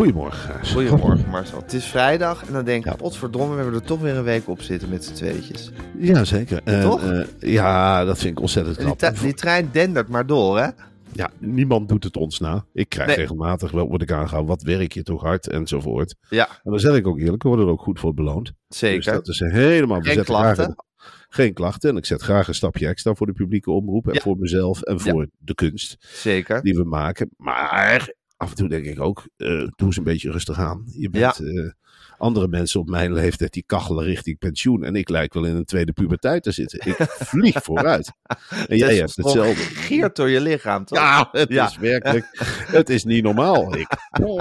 Goedemorgen. Goedemorgen Marcel. Het is vrijdag en dan denk ik, potverdomme, we hebben er toch weer een week op zitten met z'n tweetjes. Ja, zeker. En, Toch? eh, ja, dat vind ik ontzettend die, knap. die trein dendert maar door, hè? Ja, niemand doet het ons na. Ik krijg Nee. regelmatig wel word ik aangehouden. Wat werk je toch hard enzovoort. Ja, En dan zeg ik ook eerlijk, we worden er ook goed voor beloond. Dus zeker. dat is helemaal... graag klachten? een- geen klachten. En ik zet graag een stapje extra voor de publieke omroep. En Ja. voor mezelf en voor de kunst Zeker. die we maken. Maar af en toe denk ik ook, eh, doe eens een beetje rustig aan. Je bent eh, andere mensen op mijn leeftijd die kachelen richting pensioen. En ik lijk wel in een tweede puberteit te zitten. Ik vlieg vooruit. En jij hebt hetzelfde. Geert door je lichaam, toch? Ja, het Ja. is werkelijk. Het is niet normaal. Ik, oh,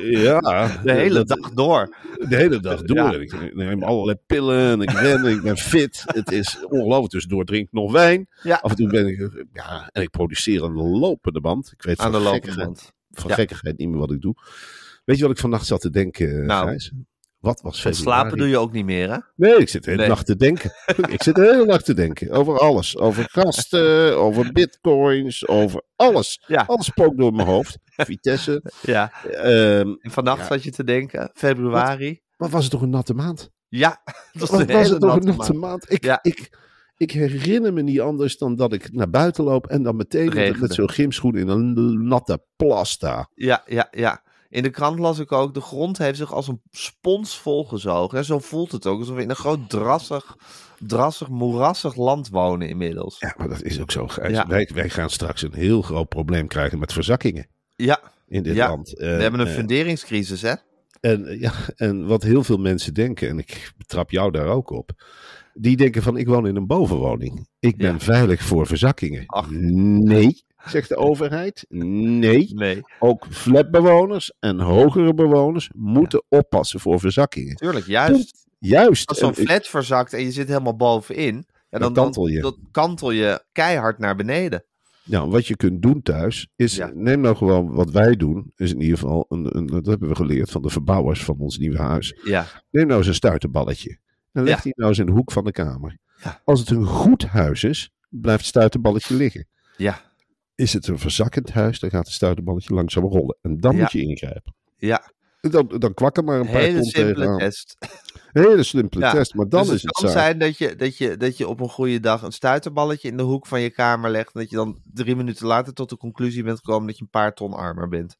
ja, De hele dat- dag door. De hele dag door. Ja. Ik neem allerlei pillen en ik ren en ik ben fit. Het is ongelooflijk. Tussendoor drink ik nog wijn. Ja. Af en toe ben ik, ja, en ik produceer een lopende band. Ik weet Aan de van lopende gekkigheid- band. Van Ja. gekkigheid niet meer wat ik doe. Weet je wat ik vannacht zat te denken, Nou. Gijs? Wat was februari? slapen doe je ook niet meer, hè? Nee, ik zit de hele Nee. nacht te denken. ik zit de hele nacht te denken. Over alles. Over gasten, over bitcoins, over alles. Ja. Alles spookt door mijn hoofd. Vitesse. Ja. Ehm, En vannacht Ja. zat je te denken, februari. wat was het toch een natte maand? Ja, dat was Wat was hele het toch een natte maand. maand? Ik, Ja. ik, ik herinner me niet anders dan dat ik naar buiten loop en dan meteen met, zo'n gymschoen in een natte plas sta. Ja, ja, ja. In de krant las ik ook, de grond heeft zich als een spons volgezogen. En zo voelt het ook, alsof we in een groot drassig, drassig, moerassig land wonen inmiddels. Ja, maar dat is ook zo. Ja. Wij, wij gaan straks een heel groot probleem krijgen met verzakkingen Ja, in dit Ja. land. we hebben een Eh, funderingscrisis, hè? En, eh, ja, en wat heel veel mensen denken, en ik betrap jou daar ook op, die denken van ik woon in een bovenwoning. Ik ben Ja. veilig voor verzakkingen. Ach. Nee, zegt de overheid. Nee, Nee, ook flatbewoners en hogere bewoners moeten oppassen voor verzakkingen. tuurlijk, juist. Juist. Als zo'n ik- flat verzakt en je zit helemaal bovenin, ja, dan, Dan kantel je. Dan, kantel je keihard naar beneden. Nou, wat je kunt doen thuis is, Ja. neem nou gewoon wat wij doen, is in ieder geval, een, een, dat hebben we geleerd van de verbouwers van ons nieuwe huis. Ja, Neem nou eens een stuiterballetje. En leg Ja. die nou eens in de hoek van de kamer. Als het een goed huis is, blijft het stuiterballetje liggen. ja, Is het een verzakkend huis, dan gaat het stuiterballetje langzaam rollen. En dan Ja. moet je ingrijpen. ja. Dan, dan kwakken maar een paar Hele simpele test. Hele simpele Ja. test, maar dan dus is het het kan zijn dat je, dat, je, dat je op een goede dag een stuiterballetje in de hoek van je kamer legt. En dat je dan drie minuten later tot de conclusie bent gekomen dat je een paar ton armer bent.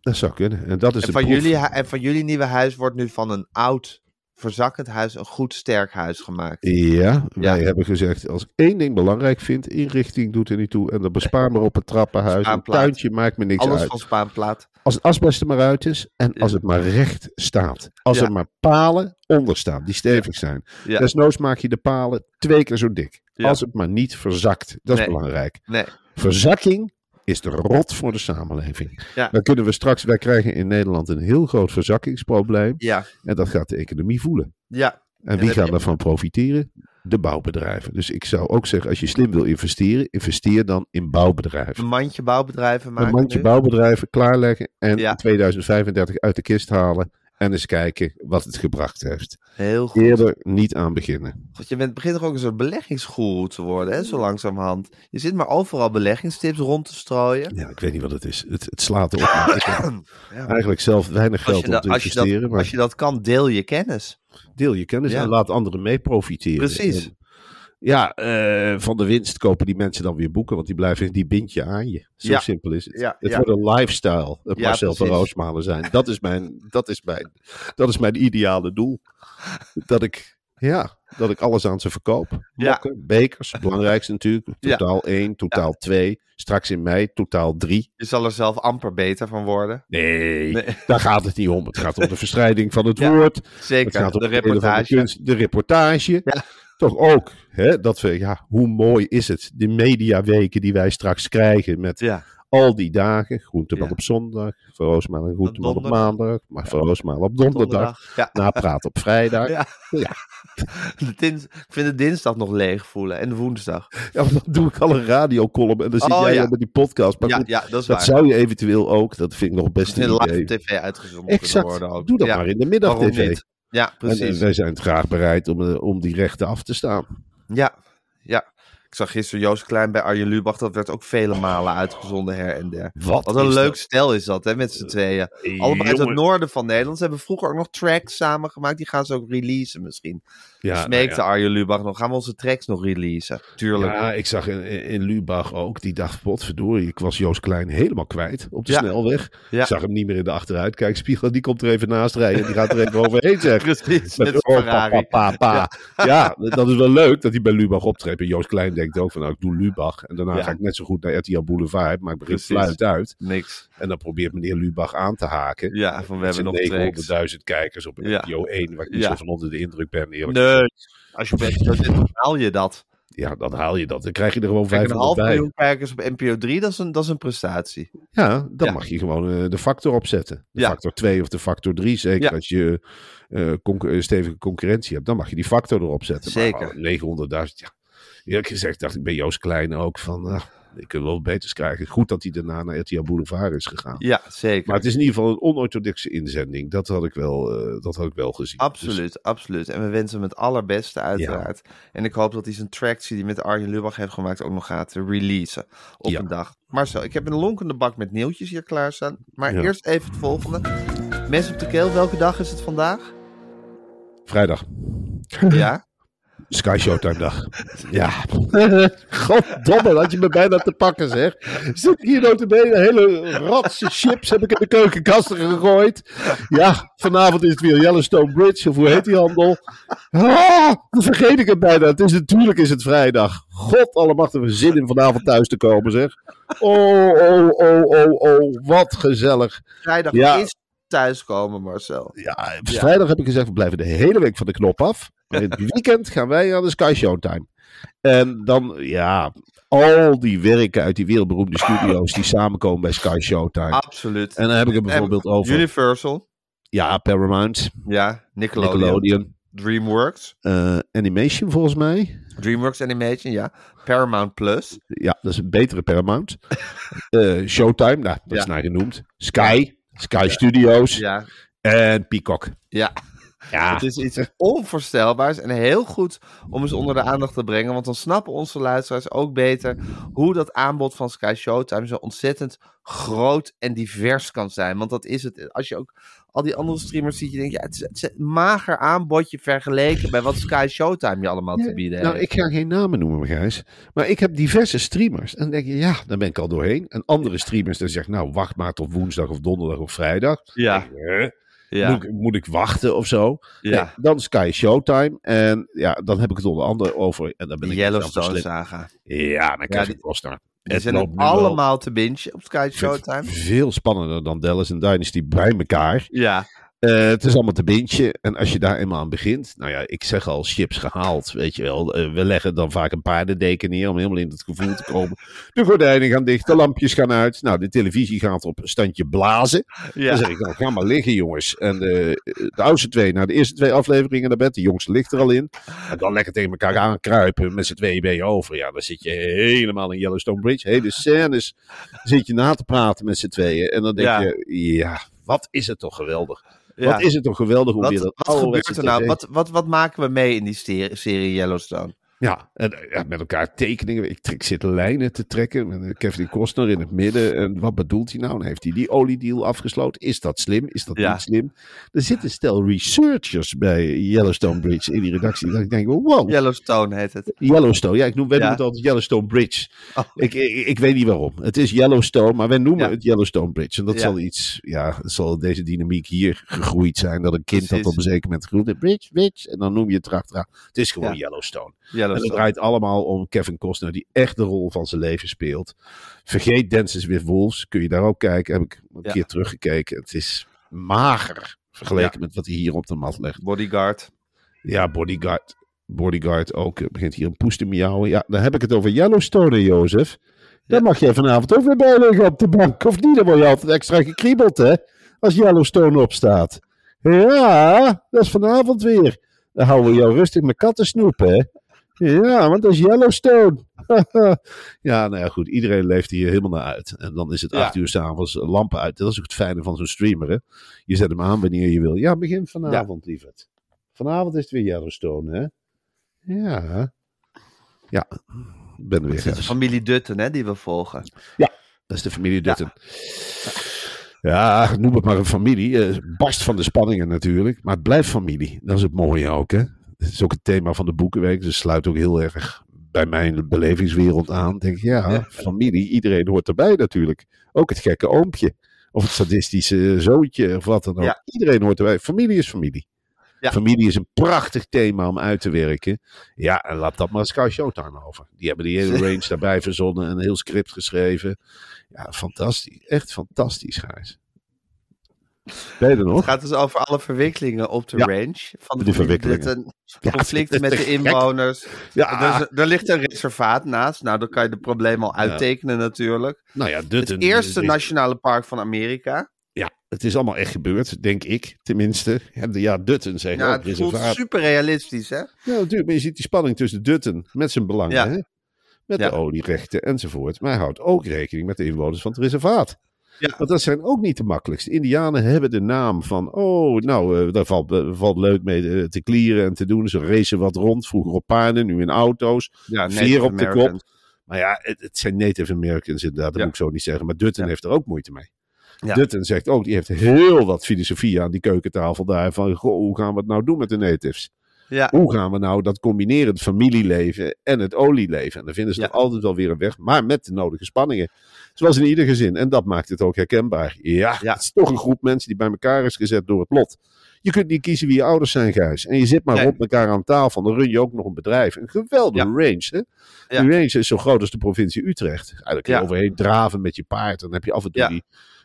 Dat zou kunnen. En dat is En de van, proef. jullie, en van jullie nieuwe huis wordt nu van een oud, verzakkend huis een goed sterk huis gemaakt. Ja, wij Ja. hebben gezegd, als ik één ding belangrijk vind, inrichting doet er niet toe. En dan bespaar maar op het trappenhuis. Een tuintje maakt me niks Alles uit. van spaanplaat. Als het asbest er maar uit is en Ja. als het maar recht staat. Als Ja. er maar palen onder staan die stevig zijn. Desnoods maak je de palen twee keer zo dik. Als het maar niet verzakt. Dat is Nee. belangrijk. Nee, Verzakking is de rot voor de samenleving. Ja. Dan kunnen we straks, wij krijgen in Nederland een heel groot verzakkingsprobleem. ja, En dat gaat de economie voelen. ja. En wie gaan heb- daarvan profiteren? De bouwbedrijven. Dus ik zou ook zeggen, als je slim wil investeren, investeer dan in bouwbedrijven. Een mandje bouwbouwbedrijven maken Een mandje nu. bouwbedrijven klaarleggen en Ja. in 2035 uit de kist halen en eens kijken wat het gebracht heeft. Heel goed. Eerder niet aan beginnen. Want je bent, begint toch ook een soort beleggingsgoeroe te worden, hè, zo langzamerhand. Je zit maar overal beleggingstips rond te strooien. Ja, ik weet niet wat het is. Het, het slaat erop. ik heb eigenlijk zelf weinig geld je, om te als, je dat, investeren. maar als je dat kan, deel je kennis. deel je kennis Ja. en laat anderen mee profiteren. Precies. En ja, eh, van de winst kopen die mensen dan weer boeken, want die blijven, die bind je aan je. Zo Ja. simpel is het. Ja, het ja. wordt een lifestyle, het Marcel van. Roosmalen zijn. Dat is, mijn, dat, is mijn, dat is mijn ideale doel. Dat ik, ja, dat ik alles aan ze verkoop. Ja. Mokken, bekers, het belangrijkste natuurlijk. Totaal 1, totaal 2. Straks in mei totaal 3. Je zal er zelf amper beter van worden. Nee, Nee. daar gaat het niet om. Het gaat om de verstrijding van het woord. Het Zeker, gaat om de reportage. De, kunst, de reportage. Ja. Toch ook, hè, dat we, ja, hoe mooi is het? De mediaweken die wij straks krijgen met Ja, al die dagen. Groenteman Ja. op zondag, Van Roosmalen en Groenteman op maandag, maar Roosmalen op donderdag. donderdag. Ja. Napraat op vrijdag. Ja. Ja. De dins- ik vind de dinsdag nog leeg voelen en de woensdag. Ja, maar dan doe ik al een radiocolumn en dan zit Oh, jij ja. met die podcast. Maar Ja, goed, ja, dat is dat waar. zou je eventueel ook, dat vind ik nog best een live idee. op tv uitgezonden kunnen Exact, worden ook. doe dat Ja, maar in de middag tv. Ja, En, precies. en wij zijn graag bereid om, eh, om die rechten af te staan. Ja, ja. Ik zag gisteren Joost Klein bij Arjen Lubach. Dat werd ook vele malen uitgezonden her en der. Wat, Wat een leuk dat? stel is dat, hè, met z'n tweeën. Allemaal uit het noorden van Nederland. Ze hebben vroeger ook nog tracks samengemaakt. Die gaan ze ook releasen misschien. Ja, nou Smeekte ja. Arjen Lubach nog. Gaan we onze tracks nog releasen? Tuurlijk. Ja, ik zag in, Lubach ook, die dacht, potverdorie, ik was Joost Klein helemaal kwijt op de Ja. snelweg. Ja. Ik zag hem niet meer in de achteruitkijkspiegel, die komt er even naast rijden, die gaat er even overheen zeggen. Precies, Met Ferrari. pa, pa, pa, pa. Ja. dat is wel leuk dat hij bij Lubach optreedt. En Joost Klein denkt ook van, nou, ik doe Lubach. En daarna Ja. ga ik net zo goed naar RTL Boulevard, maar ik begin fluit uit. Niks. En dan probeert meneer Lubach aan te haken. Ja, van we hebben nog tracks. 900.000 kijkers op Ja. RTO 1, waar ik niet zo van onder de indruk ben. Eerlijk Nee, als je bent dan haal je dat. Ja, dan haal je dat. Dan krijg je er gewoon Kijk, een 500 half bij. miljoen kijkers op NPO 3, dat is een, dat is een prestatie. Ja, dan Ja. mag je gewoon eh, de factor opzetten. De Ja. factor 2 of de factor 3. Zeker Ja. als je eh, eh, stevige concurrentie hebt, dan mag je die factor erop zetten. Zeker. Maar oh, 900.000, ja. Eerlijk gezegd dacht ik bij Joost Klein ook van, ah, ik kan wel beters krijgen. Goed dat hij daarna naar RTL Boulevard is gegaan. Ja, zeker. Maar het is in ieder geval een onorthodoxe inzending. Dat had ik wel, eh, dat had ik wel gezien. Absoluut, absoluut. En we wensen hem het allerbeste, uiteraard. En ik hoop dat hij zijn tracks die hij met Arjen Lubach heeft gemaakt ook nog gaat releasen op Ja. een dag. Marcel, ik heb een lonkende bak met nieuwtjes hier klaarstaan. Maar Ja. eerst even het volgende. Mes op de keel, welke dag is het vandaag? Dus vrijdag. Ja? Sky Showtime dag. Ja. Goddomme, had je me bijna te pakken zeg. Zit ik hier notabene, hele ratse chips heb ik in de keukenkasten gegooid. Ja, vanavond is het weer Yellowstone Bridge, of hoe heet die handel? Ah, dan vergeet ik het bijna. Het is, natuurlijk is het vrijdag. God allemachtig, we zin in vanavond thuis te komen zeg. Oh, oh, oh, oh, oh, wat gezellig. Vrijdag Ja. is thuiskomen, Marcel. Ja, vrijdag heb ik gezegd, we blijven de hele week van de knop af. Maar in het weekend gaan wij aan de Sky Showtime. En dan, ja, al die werken uit die wereldberoemde studio's die samenkomen bij Sky Showtime. Absoluut. En dan heb ik het bijvoorbeeld over, Universal, ja, Paramount, ja, Nickelodeon, Nickelodeon, DreamWorks, eh, Animation volgens mij. DreamWorks Animation, ja, Paramount Plus, Ja, dat is een betere Paramount. Eh, Showtime, nou, dat is naar genoemd. Sky, Sky Studios ja, en Peacock. ja. Ja, Het is iets onvoorstelbaars en heel goed om eens onder de aandacht te brengen. Want dan snappen onze luisteraars ook beter hoe dat aanbod van Sky Showtime zo ontzettend groot en divers kan zijn. Want dat is het. Als je ook al die andere streamers ziet, je denkt, ja, het is, het is een mager aanbodje vergeleken bij wat Sky Showtime je allemaal te bieden Nou, heeft. ik ga geen namen noemen, Gijs. Maar ik heb diverse streamers. En dan denk je, ja, dan ben ik al doorheen. En andere streamers die zeggen, nou, wacht maar tot woensdag of donderdag of vrijdag. Ja, Dan? Ja, Moet, ik, moet ik wachten of zo? Nee, ja. dan Sky Showtime. En ja, dan heb ik het onder andere over. En dan ben ik Yellowstone saga. Ja, dan krijg die- ik Costner. Die Het zijn allemaal te bingen op Sky Showtime. Veel spannender dan Dallas en Dynasty bij elkaar. Ja, Eh, het is allemaal te bintje. En als je daar eenmaal aan begint. Nou ja, ik zeg al chips gehaald. Weet je wel. Eh, we leggen dan vaak een paardendeken neer. Om helemaal in het gevoel te komen. De gordijnen gaan dicht. De lampjes gaan uit. Nou, de televisie gaat op een standje blazen. ja. Dan zeg ik nou, ga maar liggen jongens. En de, de oudste twee, naar de eerste twee afleveringen naar bed. De jongste ligt er al in. En dan lekker tegen elkaar aankruipen. Met z'n tweeën ben je over. Ja, dan zit je helemaal in Yellowstone Bridge. Hele scènes zit je na te praten met z'n tweeën. En dan denk Ja. je, ja, Wat is het toch geweldig. Wat is het toch geweldig hoe Wat, weer dat wat gebeurt er nou? Wat, wat, wat maken we mee in die serie Yellowstone? Ja, en eh, ja, met elkaar tekeningen. Ik, ik zit lijnen te trekken. Met eh, Kevin Costner in het midden. En wat bedoelt hij nou? Heeft hij die oliedeal afgesloten. Is dat slim? Is dat Ja. niet slim? Er zitten stel researchers bij Yellowstone Bridge in die redactie. Dat ik denk, wow, Yellowstone heet het. Yellowstone. Ja, ik noem, wij Ja. noemen het altijd Yellowstone Bridge. Oh. Ik, ik, ik weet niet waarom. Het is Yellowstone, maar wij noemen het Yellowstone Bridge. En dat zal iets, ja, zal deze dynamiek hier gegroeid zijn. Dat een kind dat op een zeker moment groeit. Bridge, Bridge. En dan noem je het erachteraan. Het is gewoon Ja. Yellowstone. En het draait allemaal om Kevin Costner, die echt de rol van zijn leven speelt. Vergeet Dances with Wolves, kun je daar ook kijken. Heb ik een Ja. keer teruggekeken. Het is mager vergeleken met wat hij hier op de mat legt. Bodyguard. Ja, Bodyguard. Bodyguard ook. Begint hier een poes te miauwen. Ja, dan heb ik het over Yellowstone, Jozef. Daar Ja. mag jij vanavond ook weer bij liggen op de bank. Of niet? Dan word je altijd extra gekriebeld, hè? Als Yellowstone opstaat. Ja, dat is vanavond weer. Dan houden we jou rustig met kattensnoep, hè? Ja, want dat is Yellowstone. ja, nou ja, goed. Iedereen leeft hier helemaal naar uit. En dan is het Ja. acht uur s'avonds lampen uit. Dat is ook het fijne van zo'n streamer, hè? Je zet hem aan wanneer je wil. Ja, begin vanavond, lieverd. Vanavond is het weer Yellowstone, hè? Ja. Ja, ben er weer. Het is de familie Dutton hè, die we volgen. Dat is de familie Dutton. Ja. noem het maar een familie. Eh, barst van de spanningen natuurlijk. Maar het blijft familie. Dat is het mooie ook, hè? Het is ook het thema van de Boekenweek. Dus sluit ook heel erg bij mijn belevingswereld aan. Denk ik, ja, Ja. familie. Iedereen hoort erbij natuurlijk. Ook het gekke oompje. Of het sadistische zoontje. Of wat dan ook. Ja. Iedereen hoort erbij. Familie is familie. Ja. Familie is een prachtig thema om uit te werken. Ja, en laat dat maar Sky Showtime over. Die hebben die hele range daarbij verzonnen en een heel script geschreven. Ja, fantastisch. Echt fantastisch, Gijs. Nog? Het gaat dus over alle verwikkelingen op de Ja. range. Van de Die verwikkelingen. Ja, Conflicten met de inwoners. Ja, Dus, er ligt een reservaat naast. Nou, dan kan je de problemen al uittekenen natuurlijk. nou ja, Dutton. Het eerste nationale park van Amerika. Ja, het is allemaal echt gebeurd, denk ik, tenminste. Ja, de- Ja, Dutton zegt Ja, het voelt reservaat. super realistisch, hè? Ja, natuurlijk, maar je ziet die spanning tussen Dutton met zijn belangen, hè? met de olierechten enzovoort. Maar hij houdt ook rekening met de inwoners van het reservaat. Ja. Want dat zijn ook niet de makkelijkste. Indianen hebben de naam van, oh, nou, eh, daar valt, eh, valt leuk mee eh, te klieren en te doen. Ze racen wat rond, vroeger op paarden, nu in auto's. Ja, Veer op de kop. Maar ja, het, het zijn Native Americans inderdaad, dat Ja. moet ik zo niet zeggen. Maar Dutton Ja. heeft er ook moeite mee. Ja. Dutton zegt ook, die heeft heel wat filosofie aan die keukentafel daar. Van, goh, hoe gaan we het nou doen met de natives? Ja, Hoe gaan we nou dat combineren, het familieleven en het olieleven? En dan vinden ze Ja. toch altijd wel weer een weg, maar met de nodige spanningen. Zoals in ieder gezin. En dat maakt het ook herkenbaar. Ja, Ja. het is toch een groep mensen die bij elkaar is gezet door het lot. Je kunt niet kiezen wie je ouders zijn, Gijs. En je zit maar Nee. op elkaar aan tafel. Dan run je ook nog een bedrijf. Een geweldige range, hè? Ja. Range is zo groot als de provincie Utrecht. Eigenlijk kun je Ja. overheen draven met je paard. Dan heb je af en toe die,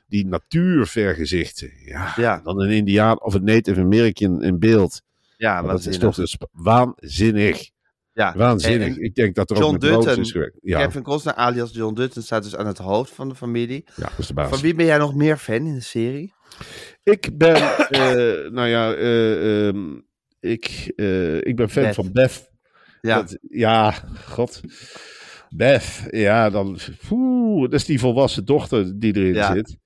die natuurvergezichten. Ja. ja, Dan een Indiaan of een Native American in beeld. Ja dat is toch dus waanzinnig. Ja. Waanzinnig. En- ik denk dat er John ook met Dutton, is gewerkt. Ja, Kevin Costner alias John Dutton staat dus aan het hoofd van de familie. ja, dat is de baas. Van wie ben jij nog meer fan in de serie? Ik ben, eh, nou ja, eh, ehm, ik, eh, ik ben fan Beth. van Beth. Ja, Dat- ja, god. Beth, ja, dan, oeh, dat is die volwassen dochter die erin Ja. zit.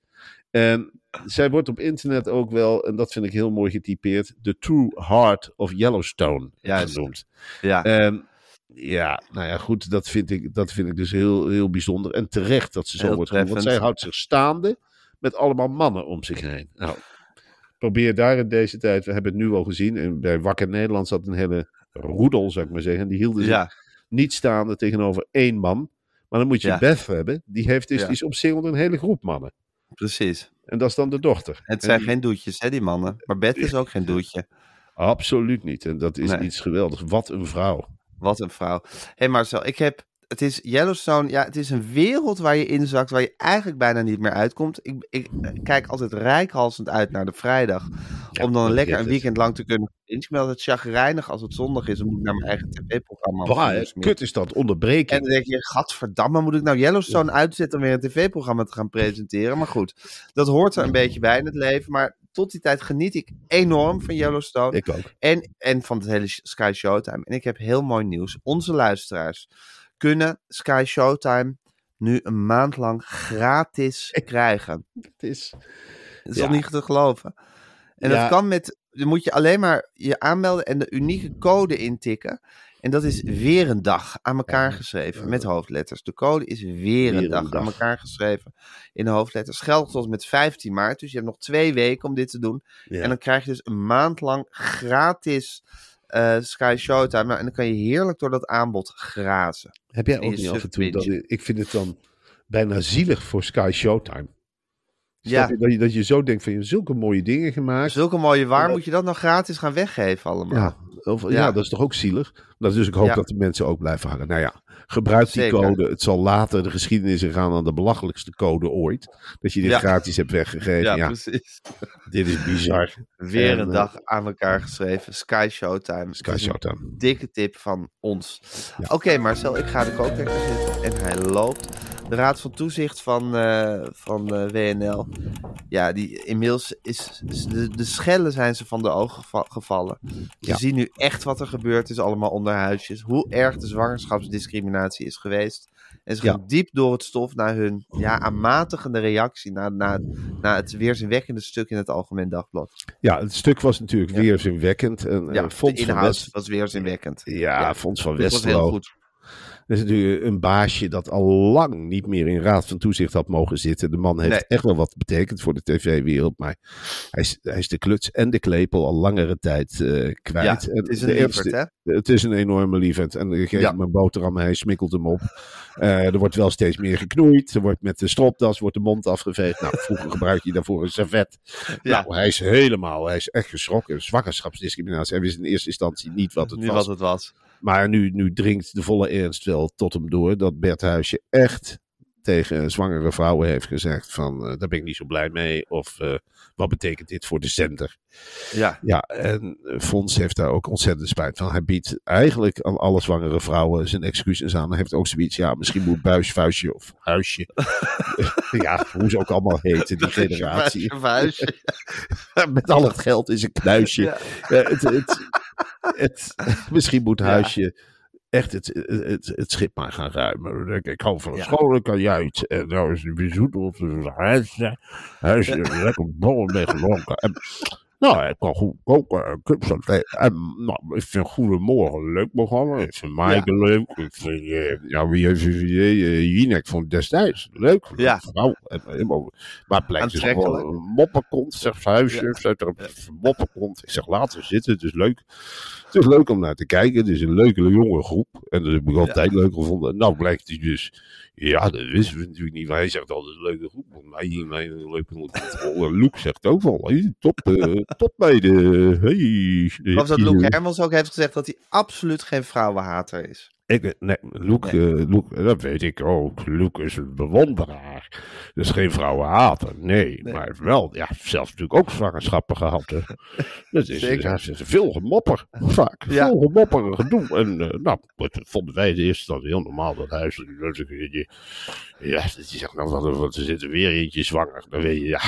En zij wordt op internet ook wel, en dat vind ik heel mooi getypeerd, The True Heart of Yellowstone genoemd. ja. En ja, nou ja, goed, dat vind ik, dat vind ik dus heel, heel bijzonder. En terecht dat ze zo Heel wordt genoemd. Want zij houdt zich staande met allemaal mannen om zich heen. Nou, probeer daar in deze tijd, we hebben het nu al gezien, en bij Wakker Nederland zat een hele roedel, zou ik maar zeggen. Die hielden zich ja. niet staande tegenover één man. Maar dan moet je Ja. Beth hebben. Die, heeft dus, Ja. die is omsingeld een hele groep mannen. Precies. En dat is dan de dochter. Het zijn die- geen doetjes, hè, die mannen. Maar Beth is ook geen doetje. Absoluut niet. En dat is Nee. iets geweldigs. Wat een vrouw. Wat een vrouw. Hé hey Marcel, ik heb... Het is Yellowstone, ja, het is een wereld waar je inzakt, waar je eigenlijk bijna niet meer uitkomt. Ik, ik kijk altijd rijkhalsend uit naar de vrijdag, Ja, om dan lekker een weekend lang te kunnen. Ik ben altijd chagrijnig als het zondag is, dan moet ik naar mijn eigen tv-programma. Bah, kut is dat, onderbreken. En dan denk je, gadverdamme, moet ik nou Yellowstone uitzetten om weer een tv-programma te gaan presenteren? Maar goed, dat hoort er een beetje bij in het leven. Maar tot die tijd geniet ik enorm van Yellowstone. Ik ook. En, en van het hele Sky Showtime. En ik heb heel mooi nieuws. Onze luisteraars kunnen Sky Showtime nu een maand lang gratis krijgen. Het is, Dat is Ja. toch niet te geloven? En Ja. dat kan met, dan moet je alleen maar je aanmelden en de unieke code intikken. En dat is weer een dag aan elkaar geschreven met hoofdletters. De code is weer, een een dag, aan elkaar geschreven in hoofdletters. Geldt tot met 15 maart, dus je hebt nog twee weken om dit te doen. Ja. En dan krijg je dus een maand lang gratis eh, Sky Showtime. Nou, en dan kan je heerlijk door dat aanbod grazen. Heb jij ook niet af en toe dat ik vind het dan bijna zielig voor Sky Showtime. Ja. Je? Dat, je, dat je zo denkt van je hebt zulke mooie dingen gemaakt. Zulke mooie waar moet je dat nou gratis gaan weggeven allemaal? Ja, of, ja. Ja. dat is toch ook zielig? Dat is dus ik hoop Ja. dat de mensen ook blijven hangen. Nou ja, gebruik die Zeker. code. Het zal later de geschiedenis ingaan aan de belachelijkste code ooit. Dat je dit Ja. gratis hebt weggegeven. Ja, Ja, precies. dit is bizar. Weer En, een eh, dag aan elkaar geschreven. Sky Showtime. Sky Showtime. Dikke tip van ons. Oké, Marcel, ik ga de kookwekker zitten en hij loopt. De Raad van Toezicht van, eh, van eh, WNL. Ja, die inmiddels is. is de, de schellen zijn ze van de ogen geva- gevallen. Ze Ja. zien nu echt wat er gebeurd is, allemaal onder huisjes. Hoe erg de zwangerschapsdiscriminatie is geweest. En ze Ja. gaan diep door het stof naar hun ja, aanmatigende reactie. Naar, naar, naar het weerzinwekkende stuk in het Algemeen Dagblad. Ja, het stuk was natuurlijk Ja. weerzinwekkend. En, Ja, eh, de van inhoud West, was weerzinwekkend. ja, Fons van Dat was heel goed. Dat is natuurlijk een baasje dat al lang niet meer in raad van toezicht had mogen zitten. De man heeft Nee. echt wel wat betekend voor de tv-wereld. Maar hij is, hij is de kluts en de klepel al langere tijd eh, kwijt. Ja, het is een lieverd, hè? Het is een enorme liefheid. En ik geef Ja. hem een boterham, hij smikkelt hem op. Eh, er wordt wel steeds meer geknoeid. Er wordt met de stropdas wordt de mond afgeveegd. Nou, vroeger gebruikte je daarvoor een servet. Ja. Nou, hij is helemaal, hij is echt geschrokken. Zwangerschapsdiscriminatie. Hij wist in eerste instantie niet wat het was. wat het was. Maar nu, nu dringt de volle ernst wel tot hem door dat Bert Huisje echt tegen zwangere vrouwen heeft gezegd van eh, daar ben ik niet zo blij mee. Of eh, wat betekent dit voor de zender? Ja, Ja, en eh, Fons heeft daar ook ontzettend spijt van. Hij biedt eigenlijk aan alle zwangere vrouwen zijn excuses aan. Hij heeft ook zoiets, ja, misschien moet Buis, Vuistje of Huisje. ja, hoe ze ook allemaal heten, die generatie. Vuistje. Met al het geld in zijn knuisje. Ja. Het, het, het, misschien moet Ja. Echt het, het, het, schip maar gaan ruimen. Ik ik hou van Ja. scholen kajuit. En nou is het bezoedeld op de huisje. Huisje, lekker bollen mee gelonken. En, nou, hij kan goed koken. en kipsaté. En nou, ik vind Goedemorgen een leuk programma. Ik vind Maaike leuk. Ik vind, eh, ja, wie heeft uh, Jinek vond destijds leuk. Ja. Vrouw. En, maar het blijkt dus gewoon een moppenkont, zegt Huisje. Ja. Zet er moppenkont. Ik zeg, laten we zitten. Het is leuk. Het is leuk om naar te kijken. Het is een leuke jonge groep. En dat heb ik altijd leuk gevonden. Nou blijkt hij dus... Ja, dat wisten we natuurlijk niet. Maar hij zegt altijd een leuke groep. Want mij hier mij een leuke controle. Luc zegt ook wel. Hey, top, eh, top meiden. Hey. Of dat eh, Hermans ook heeft gezegd dat hij absoluut geen vrouwenhater is. Ik, nee, Luc, eh, dat weet ik ook. Luc is een bewonderaar. Dus geen vrouwenhater. Nee, Nee. maar wel, ja, zelfs natuurlijk ook zwangerschappen gehad. hè. Dat is, ja, is veel gemopper. Vaak. Ja. Veel gemopper en gedoe. En eh, nou, dat vonden wij de eerste dan heel normaal. Dat huis. dat je- Ja, dat je zegt, nou, wat, wat, er zit er weer eentje zwanger. Dan weet je, ja,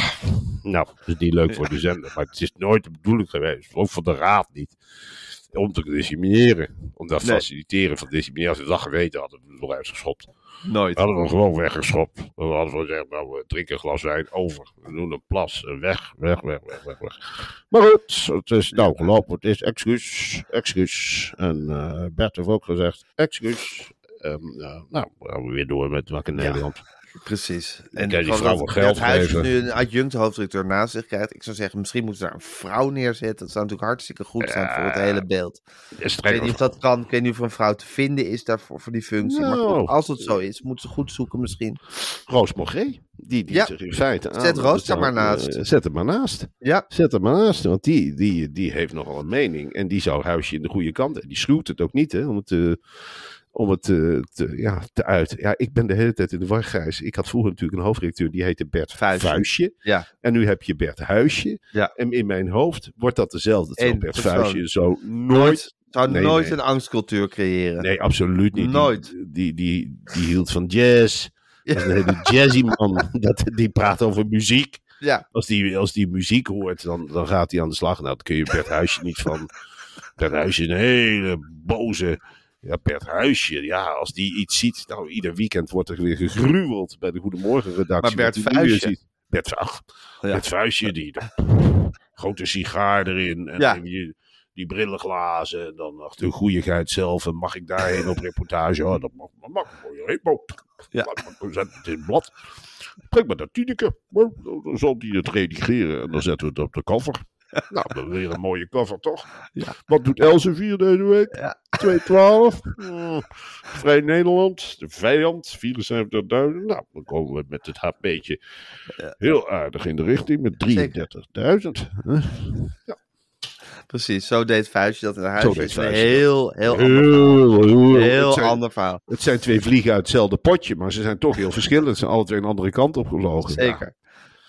nou, dat is niet leuk voor de zender. Maar het is nooit de bedoeling geweest. Ook voor de raad niet om te discrimineren. Om dat Nee. faciliteren van discriminatie. Als we dat geweten hadden, we het nog uitgeschopt. Nooit. Hadden we hem gewoon weggeschopt. Dan hadden we gezegd, nou, we drinken een glas wijn over. We doen een plas. eh, Weg, weg, weg, weg, weg, weg. Maar goed, het is nou gelopen. Het is excuus, excuus. En eh, Bert heeft ook gezegd, excuus. Nou, nou, we gaan weer door met Wakker Nederland. Precies. kan die vrouw dat- geld dat huis nu een adjunct hoofddirecteur naast zich krijgt. Ik zou zeggen, misschien moeten ze daar een vrouw neerzetten. Dat zou natuurlijk hartstikke goed zijn voor het hele beeld. Ik weet niet of dat kan. Ik weet niet of er een vrouw te vinden is daarvoor voor die functie. Maar Nou. goed, als het zo is, moeten ze goed zoeken misschien. Roos Mogé, die, die Ja. zich in feite aan. Zet Roos er maar eh, naast. Zet hem maar naast. Ja, Zet hem maar naast, want die, die, die heeft nogal een mening. En die zou huisje in de goede kant. Die schuwt het ook niet, hè, om het, te, om het te, te- ja, te uiten. Ja, ik ben de hele tijd in de war, Gijs. Ik had vroeger natuurlijk een hoofdredacteur, die heette Bert Vuistje. Vuistje. Ja. En nu heb je Bert Huisje. Ja. En in mijn hoofd wordt dat dezelfde. Terwijl Bert persoon. Vuistje zo nooit... Zou Nee, nooit nee. een angstcultuur creëren. Nee, absoluut niet. Die- Nooit. Die, die, die, hield van jazz. Dat is een hele jazzy man. Dat, die praat over muziek. Ja, Als die, als die muziek hoort, dan, dan gaat hij aan de slag. Nou, dat kun je Bert Huisje niet van. Bert Huisje is een hele boze. Ja, Bert Huisje, ja, als die iets ziet. Nou, ieder weekend wordt er weer gegruweld bij de Goedemorgen redactie. Maar Bert ziet. Bert, ach, Ja. het vuistje, die grote sigaar erin. En Ja. die, die brillenglazen. En dan ach, de goeieheid zelf. En mag ik daarheen op reportage? Oh, dat mag, dat mag. Ja. Het in het blad. Breng maar dat Tineke. Dan zal die het redigeren. En dan zetten we het op de cover. Nou, weer een mooie cover, toch? Ja. Wat doet Elsevier deze week? Ja. 212. Hmm. Vrij Nederland. De vijand. 74.000. Nou, dan komen we met het HP'tje heel aardig in de richting. Met 33.000. Huh? Precies, zo deed Vuistje dat in haar Zo huis. deed is een Vuistje heel, heel, ander, Heel, heel, heel zijn, ander verhaal. het zijn twee vliegen uit hetzelfde potje. Maar ze zijn toch heel verschillend. Ze zijn alle twee een andere kant op gevlogen. Zeker.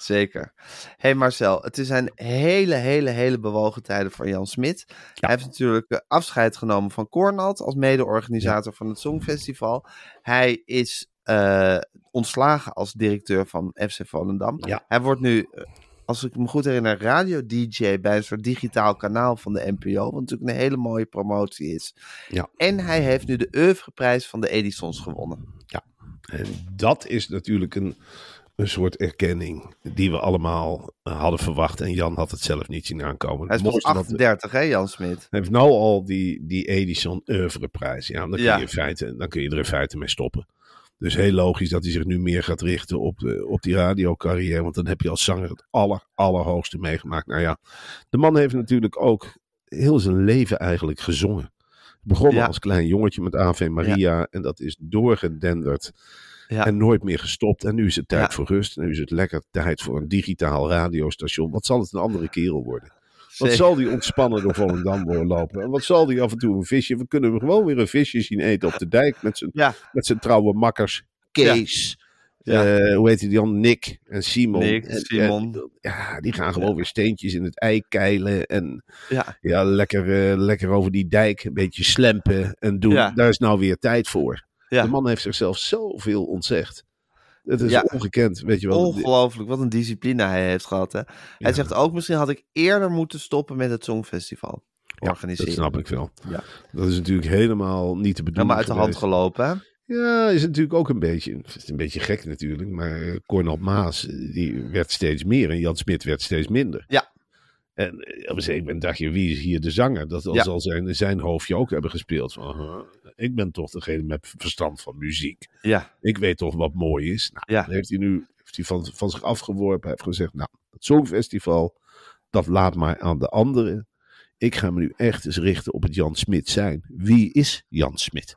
Zeker. hey Marcel, het zijn hele, hele, hele bewogen tijden voor Jan Smit. Hij heeft natuurlijk eh, afscheid genomen van Cornald als mede-organisator van het Songfestival. Hij is eh, ontslagen als directeur van FC Volendam. Ja. Hij wordt nu, eh, als ik me goed herinner, radio-dj bij een soort digitaal kanaal van de NPO. Wat natuurlijk een hele mooie promotie is. Ja. En hij heeft nu de oeuvreprijs van de Edisons gewonnen. En dat is natuurlijk een, een soort erkenning die we allemaal eh, hadden verwacht. En Jan had het zelf niet zien aankomen. Hij is pas wat- 38, hè, Jan Smit? Hij heeft nou al die, die Edison oeuvreprijs. Ja, dan kun, Ja. Je in feite, dan kun je er in feite mee stoppen. Dus heel logisch dat hij zich nu meer gaat richten op, de, op die radiocarrière. Want dan heb je als zanger het aller, allerhoogste meegemaakt. Nou ja, de man heeft natuurlijk ook heel zijn leven eigenlijk gezongen. Begonnen Ja. als klein jongetje met Ave Maria. En dat is doorgedenderd. Ja. En nooit meer gestopt. En nu is het tijd Ja. voor rust. En nu is het lekker tijd voor een digitaal radiostation. Wat zal het een andere kerel worden? Wat Zeker. zal die ontspannen door Volendam doorlopen? En wat zal die af en toe een visje? We kunnen hem gewoon weer een visje zien eten op de dijk met zijn, Ja. met zijn trouwe makkers. Kees. Ja. eh, hoe heet die dan? Nick en Simon. Nick, En- Simon. en- ja, die gaan gewoon weer steentjes in het ei keilen. En Ja, ja, lekker, eh, lekker over die dijk een beetje slempen en doen. Daar is nou weer tijd voor. Ja. De man heeft zichzelf zoveel ontzegd. Het is Ja. ongekend, weet je wel. Ongelooflijk, wat een discipline hij heeft gehad. Hè? Hij Ja. zegt ook, misschien had ik eerder moeten stoppen met het Songfestival. Organiseren. dat snap ik wel. Ja. Dat is natuurlijk helemaal niet te bedoelen. Helemaal uit de hand gelopen, hè? Ja, is natuurlijk ook een beetje, is een beetje gek natuurlijk, maar Cornel Maas, die werd steeds meer en Jan Smit werd steeds minder. Ja. En eh, op een zeker moment dacht je, wie is hier de zanger? Dat Ja. zal zijn, zijn hoofdje ook hebben gespeeld. Van, ik ben toch degene met verstand van muziek. Ja, Ik weet toch wat mooi is. Nou, Ja. dan heeft hij nu heeft hij van, van zich afgeworpen. Hij heeft gezegd, nou, het Songfestival, dat laat maar aan de anderen. Ik ga me nu echt eens richten op het Jan Smit zijn. Wie is Jan Smit?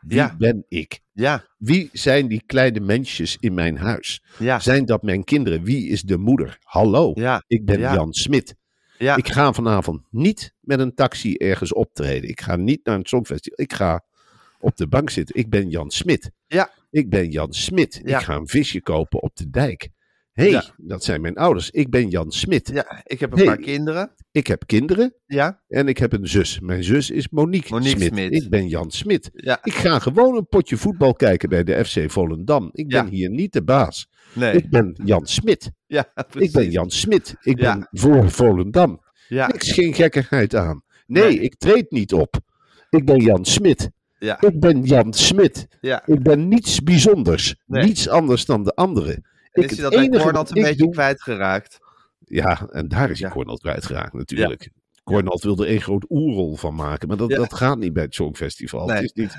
Wie Ja. ben ik? ja, Wie zijn die kleine mensjes in mijn huis? ja, Zijn dat mijn kinderen? Wie is de moeder? Hallo, ik ben ja. Jan Smit. Ja. Ik ga vanavond niet met een taxi ergens optreden. Ik ga niet naar een songfestival. Ik ga op de bank zitten. Ik ben Jan Smit. Ja. Ik ben Jan Smit. Ja. Ik ga een visje kopen op de dijk. Hé, hey, Ja. dat zijn mijn ouders. Ik ben Jan Smit. ja, ik heb een Hey. paar kinderen. Ik heb kinderen Ja, en ik heb een zus. Mijn zus is Monique, Monique Smit. Smit. Ik ben Jan Smit. ja, Ik ga gewoon een potje voetbal kijken bij de FC Volendam. Ik ben hier niet de baas. Nee. Ik ben Jan Smit. ja, Ik ben Jan Smit. Ik Ja. ben voor Volendam. Ja, Niks geen gekkigheid aan. Nee, Nee. ik treed niet op. Ik ben Jan Smit. ja, Ik ben Jan Smit. ja. Ik ben niets bijzonders. Nee. Niets anders dan de anderen. En Ik- is het dat bij Cornald een beetje doe- kwijtgeraakt? Ja, en daar is hij Ja. Cornald kwijtgeraakt natuurlijk. Cornald wilde er één groot oerol van maken, maar dat, Ja. dat gaat niet bij het Songfestival. Nee. Het is niet,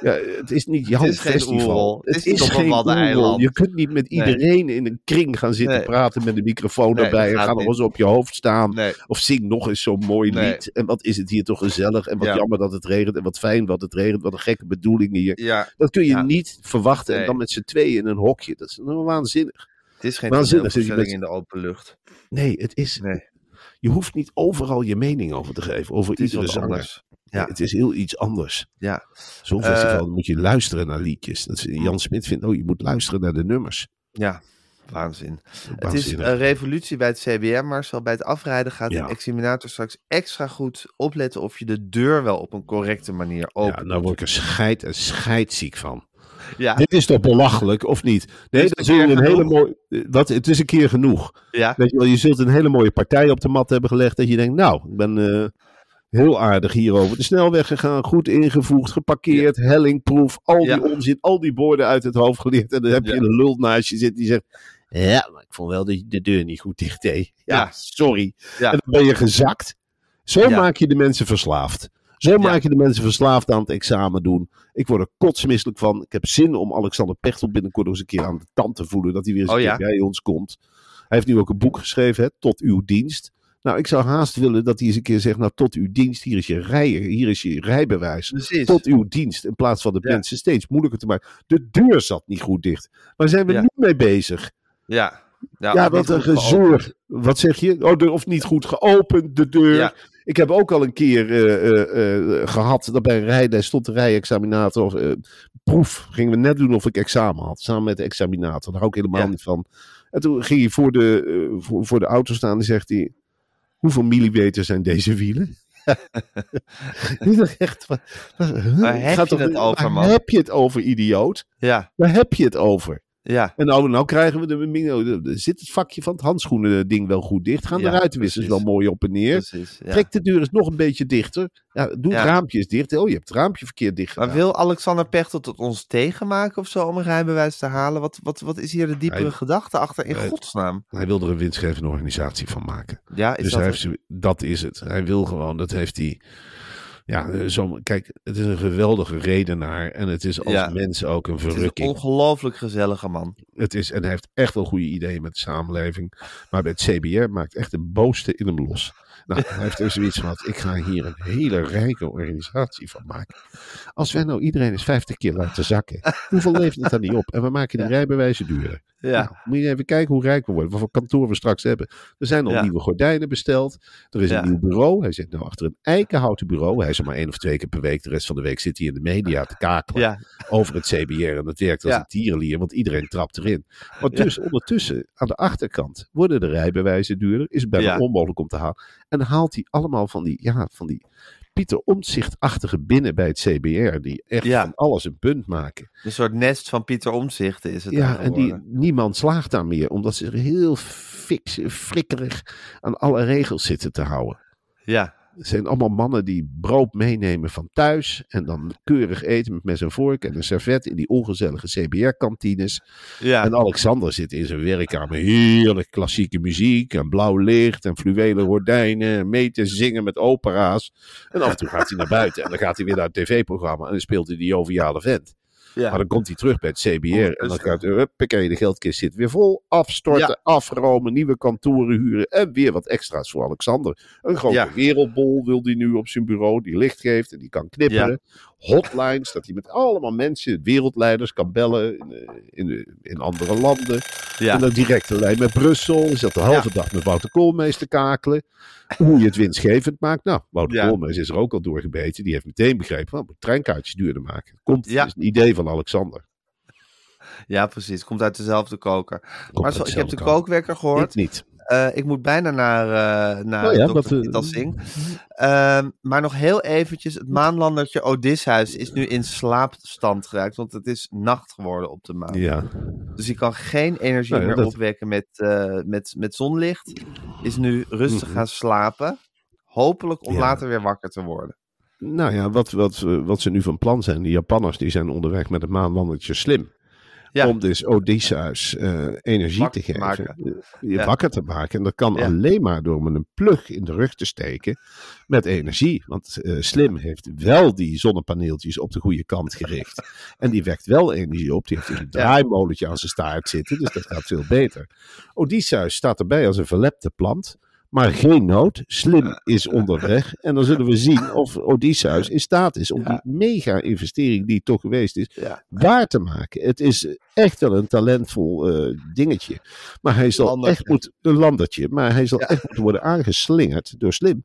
ja, het is niet jouw Het is festival. Het is een geen oerol. Je kunt niet met iedereen in een kring gaan zitten Nee. praten met een microfoon erbij en gaat ga nog eens op je hoofd staan. Of zing nog eens zo'n mooi lied. En wat is het hier toch gezellig. En wat Ja. jammer dat het regent. En wat fijn dat het regent. Wat een gekke bedoeling hier. ja, Dat kun je niet verwachten. En dan met z'n tweeën in een hokje. Dat is waanzinnig. het is geen Waanzinnig, in de open lucht. Nee, het is, Nee, je hoeft niet overal je mening over te geven. Over het iedere zanger. anders. Ja. het is heel iets anders. Ja, Zo'n Eh, festival moet je luisteren naar liedjes. Dat, is- Jan Smit vindt, oh, je moet luisteren naar de nummers. ja, waanzin. Het is een revolutie bij het CBM, Marcel. Bij het afrijden gaat Ja. de examinator straks extra goed opletten of je de deur wel op een correcte manier opent. ja, nou word ik er scheid en scheidziek van. Ja, Dit is toch belachelijk, of niet? Nee, dat het zul je een hele mooie. Wat, het is een keer genoeg. ja, Weet je wel, je zult een hele mooie partij op de mat hebben gelegd. Dat je denkt, nou, ik ben eh, heel aardig hier over de snelweg gegaan. Goed ingevoegd, geparkeerd, hellingproef. Al die onzin, al die borden uit het hoofd geleerd. En dan heb je een lul naast je zitten die zegt, Ja, maar ik vond wel dat je de deur niet goed dicht deed. Ja, sorry. Ja. En dan ben je gezakt. Zo maak je de mensen verslaafd. Zo maak je de mensen verslaafd aan het examen doen. Ik word er kotsmisselijk van. Ik heb zin om Alexander Pechtel binnenkort nog eens een keer aan de tand te voelen. Dat hij weer eens Oh een ja? keer bij ons komt. Hij heeft nu ook een boek geschreven, hè, Tot uw dienst. Nou, ik zou haast willen dat hij eens een keer zegt, nou, tot uw dienst, hier is je rij, hier is je rijbewijs. Precies. Tot uw dienst, in plaats van de Ja. mensen steeds moeilijker te maken. De deur zat niet goed dicht. Waar zijn we Ja. nu mee bezig? Ja. Ja, Ja, wat een geopend. gezeur. Wat zeg je? Oh, de, of niet goed geopend, de deur. Ik heb ook al een keer eh, eh, eh, gehad dat bij een rijles stond de rijexaminator. Of, proef gingen we net doen of ik examen had. Samen met de examinator. Daar hou ik helemaal Ja. niet van. En toen ging hij voor de, voor, voor de auto staan en zegt hij: Hoeveel millimeter zijn deze wielen? echt, wat- huh? Waar heb je het over, waar man? heb je het over, idioot? Ja, Waar heb je het over? Ja. En nou, nou krijgen we de, de- zit het vakje van het handschoenen ding wel goed dicht. Gaan Ja, de ruitenwissers wel mooi op en neer. Precies. Ja. Trek de deur eens nog een beetje dichter. Ja, doe het raampje eens dicht. Oh, je hebt het raampje verkeerd dicht Maar wil Alexander Pechtold het ons tegenmaken of zo om een rijbewijs te halen? Wat, wat, wat is hier de diepere Hij- gedachte achter in Hij- godsnaam? Hij wil er een winstgevende organisatie van maken. Ja, is dus dat hij heeft, dat is het. Hij wil gewoon, dat heeft hij... Ja, eh, zo, kijk, het is een geweldige redenaar. En het is als Ja. mens ook een Het is een verrukking. ongelooflijk gezellige man. Het is, en hij heeft echt wel goede ideeën met de samenleving. Maar bij het CBR maakt echt de boosste in hem los. Nou, hij heeft er zoiets van, ik ga hier een hele rijke organisatie van maken. Als wij nou iedereen eens 50 keer laten zakken, hoeveel levert het dan niet op? En we maken die rijbewijzen duurder. Ja, Nou, moet je even kijken hoe rijk we worden, wat voor kantoor we straks hebben. Er zijn al Ja. nieuwe gordijnen besteld. Er is Ja. een nieuw bureau. Hij zit nou achter een eikenhouten bureau. Hij is er maar één of twee keer per week. De rest van de week zit hij in de media te kakelen ja, over het CBR. En dat werkt als een tierenlier, want iedereen trapt erin. Maar dus ondertussen, aan de achterkant, worden de rijbewijzen duurder. Is het bijna onmogelijk om te halen. En haalt hij allemaal van die, ja, van die Pieter Omtzigt-achtige binnen bij het CBR. Die echt Ja. van alles een punt maken. een soort nest van Pieter Omzicht is het Ja, en die, niemand slaagt daar meer. Omdat ze er heel fix, frikkerig aan alle regels zitten te houden. Ja, Het zijn allemaal mannen die brood meenemen van thuis. En dan keurig eten met mes en vork en een servet in die ongezellige CBR-kantines. ja, En Alexander zit in zijn werkkamer. Heerlijk klassieke muziek en blauw licht en fluwelen gordijnen. En mee te zingen met opera's. En af en toe gaat hij naar buiten. En dan gaat hij weer naar het tv-programma. En dan speelt hij die joviale vent. Ja. Maar dan komt hij terug bij het CBR. En dan gaat huppakee, de geldkist zit weer vol. Afstorten, afromen, nieuwe kantoren huren. En weer wat extra's voor Alexander. Een grote wereldbol wil hij nu op zijn bureau. Die licht geeft en die kan knipperen. Hotlines, dat hij met allemaal mensen, wereldleiders, kan bellen in, eh, in, de- in andere landen. ja. En dan directe lijn met Brussel. Is dat de halve dag met Wouter Koolmees te kakelen. Hoe je het winstgevend maakt. Nou, Wouter Ja. Koolmees is er ook al doorgebeten. Die heeft meteen begrepen, oh, moet treinkaartjes duurder maken. Komt, Ja. dat is een idee van Alexander. ja, precies. Komt uit dezelfde koker. Komt maar zo, ik heb de kookwekker gehoord. Ik niet. Eh, ik moet bijna naar, eh naar Oh ja, wat, eh, Singh. Ehm, maar nog heel eventjes, het maanlandertje Odysseus is nu in slaapstand geraakt, want het is nacht geworden op de maan. Ja. Dus hij kan geen energie Nou ja, meer dat- opwekken met, met, met zonlicht. Is nu rustig Mhm. gaan slapen. Hopelijk om Ja. later weer wakker te worden. Nou ja, wat, wat, wat ze nu van plan zijn. De Japanners die zijn onderweg met het maanlandertje slim. Ja. Om dus Odysseus eh, energie te geven. maken. eh, Je Ja. wakker te maken. En dat kan Ja. alleen maar door met een plug in de rug te steken. Met energie. Want eh, Slim heeft wel die zonnepaneeltjes op de goede kant gericht. en die wekt wel energie op. Die heeft dus een draaimolentje aan zijn staart zitten. Dus dat gaat veel beter. Odysseus staat erbij als een verlepte plant. Maar geen nood. Slim is onderweg. En dan zullen we zien of Odysseus in staat is om die mega-investering die het toch geweest is, waar te maken. Het is echt wel een talentvol eh, dingetje. Maar hij zal Landertje. echt moeten, een landertje, maar hij zal Ja. echt moeten worden aangeslingerd door Slim.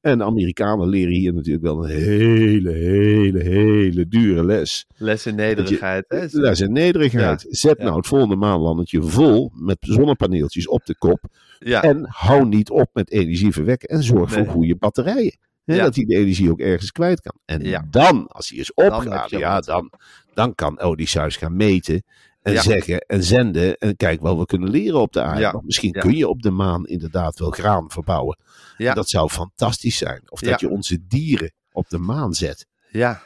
En de Amerikanen leren hier natuurlijk wel een hele, hele, hele dure les. Les in nederigheid. Hè? Les in nederigheid. Zet Ja. nou het volgende maanlandertje vol met zonnepaneeltjes op de kop. Ja. En hou niet op met energie verwekken. En zorg Nee. voor goede batterijen. Hè, Ja. Dat hij de energie ook ergens kwijt kan. En Ja. dan, als hij is opgehaald, je ja, dan, dan kan Odysseus gaan meten. En Ja. zeggen en zenden. En kijk wat we kunnen leren op de aarde. Ja. Misschien Ja. kun je op de maan inderdaad wel graan verbouwen. Dat zou fantastisch zijn. Of dat je onze dieren op de maan zet. Ja.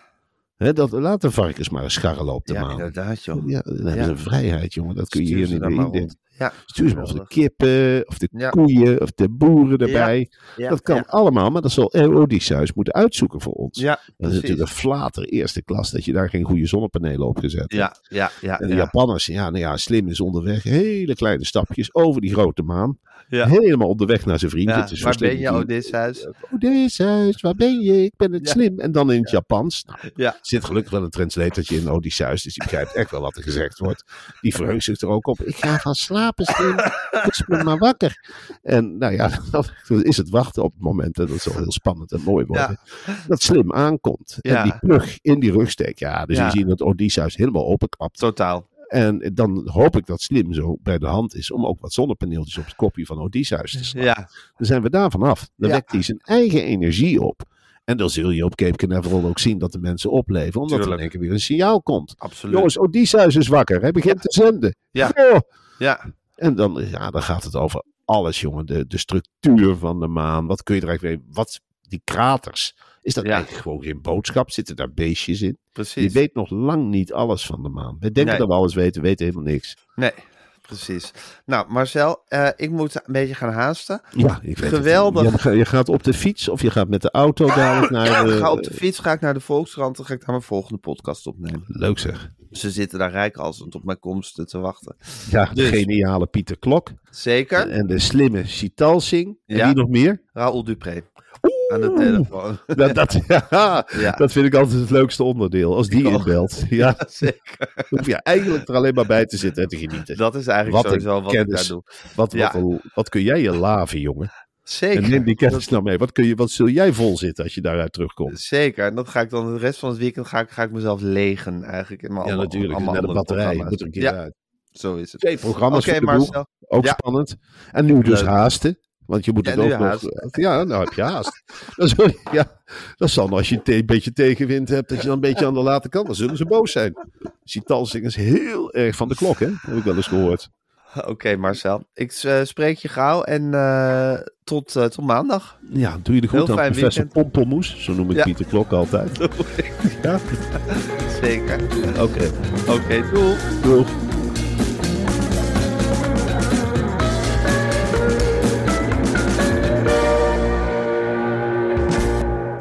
Hè, dat, laat de varkens maar eens scharrelen op de ja, maan. inderdaad, joh. Ja, dan hebben ze een vrijheid, jongen. Dat kun je Stuur hier niet meer. Ja, Stuur ze maar of de kippen, of de Ja. koeien, of de boeren erbij. Ja, dat kan allemaal, maar dat zal Odysseus moeten uitzoeken voor ons. Ja, dat is precies. natuurlijk een flater eerste klas dat je daar geen goede zonnepanelen op gezet hebt. Ja, ja, ja. En de ja. Japanners, ja, nou ja, slim is onderweg. Hele kleine stapjes over die grote maan. Ja. Helemaal op de weg naar zijn vrienden. Ja, Het is zo waar ben je, Odysseus? Odysseus, waar ben je? Ik ben het Ja. slim. En dan in het Japans. Nou, Ja. zit gelukkig wel een translatortje in Odysseus, dus die begrijpt echt wel wat er gezegd wordt. Die verheugt zich er ook op. Ik ga van slapen, slim. Kus me maar wakker. En nou ja, dan is het wachten op het moment, en dat zal heel spannend en mooi worden, dat slim aankomt. En die plug in die rug steekt. Ja, dus je ziet dat Odysseus helemaal openklapt. Totaal. En dan hoop ik dat Slim zo bij de hand is om ook wat zonnepaneeltjes op het kopje van Odysseus te slaan. Ja, Dan zijn we daar vanaf. Dan Ja. wekt hij zijn eigen energie op. En dan zul je op Cape Canaveral ook zien dat de mensen opleven. Omdat er in één keer weer een signaal komt. absoluut. Jongens, Odysseus is wakker. Hij begint te zenden. Ja. Oh. Ja, En dan, ja, dan gaat het over alles, jongen. De, de structuur van de maan. Wat kun je er eigenlijk mee? Wat, die kraters. Is dat Ja. eigenlijk gewoon geen boodschap? Zitten daar beestjes in? Je precies. weet nog lang niet alles van de maan. We denken Nee. dat we alles weten, we weten helemaal niks. Nee, precies. Nou, Marcel, eh, ik moet een beetje gaan haasten. Ja, ik weet Geweldig. Het. Je, je gaat op de fiets of je gaat met de auto dadelijk naar... Ja, de- ik ga op de fiets, ga ik naar de Volkskrant, dan ga ik daar mijn volgende podcast opnemen. Leuk zeg. Ze zitten daar rijkhalsend op mijn komst te wachten. Ja, de Dus. geniale Pieter Klok. Zeker, En de slimme Chital Singh. En Ja. wie nog meer? Raoul Dupré. Aan de telefoon. Dat, dat, ja, Ja. dat vind ik altijd het leukste onderdeel. Als die ook. inbelt. Ja, Zeker. dan hoef je eigenlijk er alleen maar bij te zitten en te genieten. Dat is eigenlijk Wat sowieso wat ik daar doe. Wat, Ja. wat, wat kun jij je laven, jongen? Zeker. En neem die kennis nou mee. Wat, kun je, wat zul jij vol zitten als je daaruit terugkomt? Zeker. En dat ga ik dan de rest van het weekend ga ik, ga ik mezelf legen eigenlijk. In mijn Ja, allemaal- natuurlijk. allemaal andere batterij. Moet er een keer Ja, uit. zo is het. Twee programma's Oké, voor de. Ook Ja. spannend. En nu dus Leuk. haasten. Want je moet het ook nog... haast. Ja, nou heb je haast. Wel- ja, dat zal als je een beetje tegenwind hebt, dat je dan een beetje aan de late kant, dan zullen ze boos zijn. Citalsing is heel erg van de klok, hè? Heb ik wel eens gehoord. Oké, Marcel. Ik eh, spreek je gauw en eh, tot, eh, tot maandag. Ja, doe je de Heel goed aan professor. Pompelmoes. Zo noem ik Ja. Pieter Klok altijd. Ja, Zeker. oké. Oké, doei. Doeg.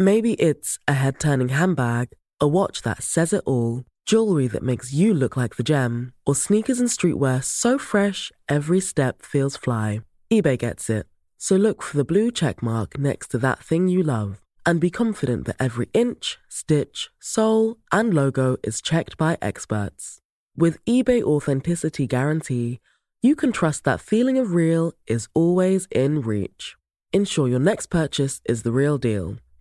Maybe it's a head turning handbag, a watch that says it all, jewelry that makes you look like the gem, or sneakers and streetwear so fresh every step feels fly. eBay gets it. So look for the blue check mark next to that thing you love and be confident that every inch, stitch, sole, and logo is checked by experts. With eBay Authenticity Guarantee, you can trust that feeling of real is always in reach. Ensure your next purchase is the real deal.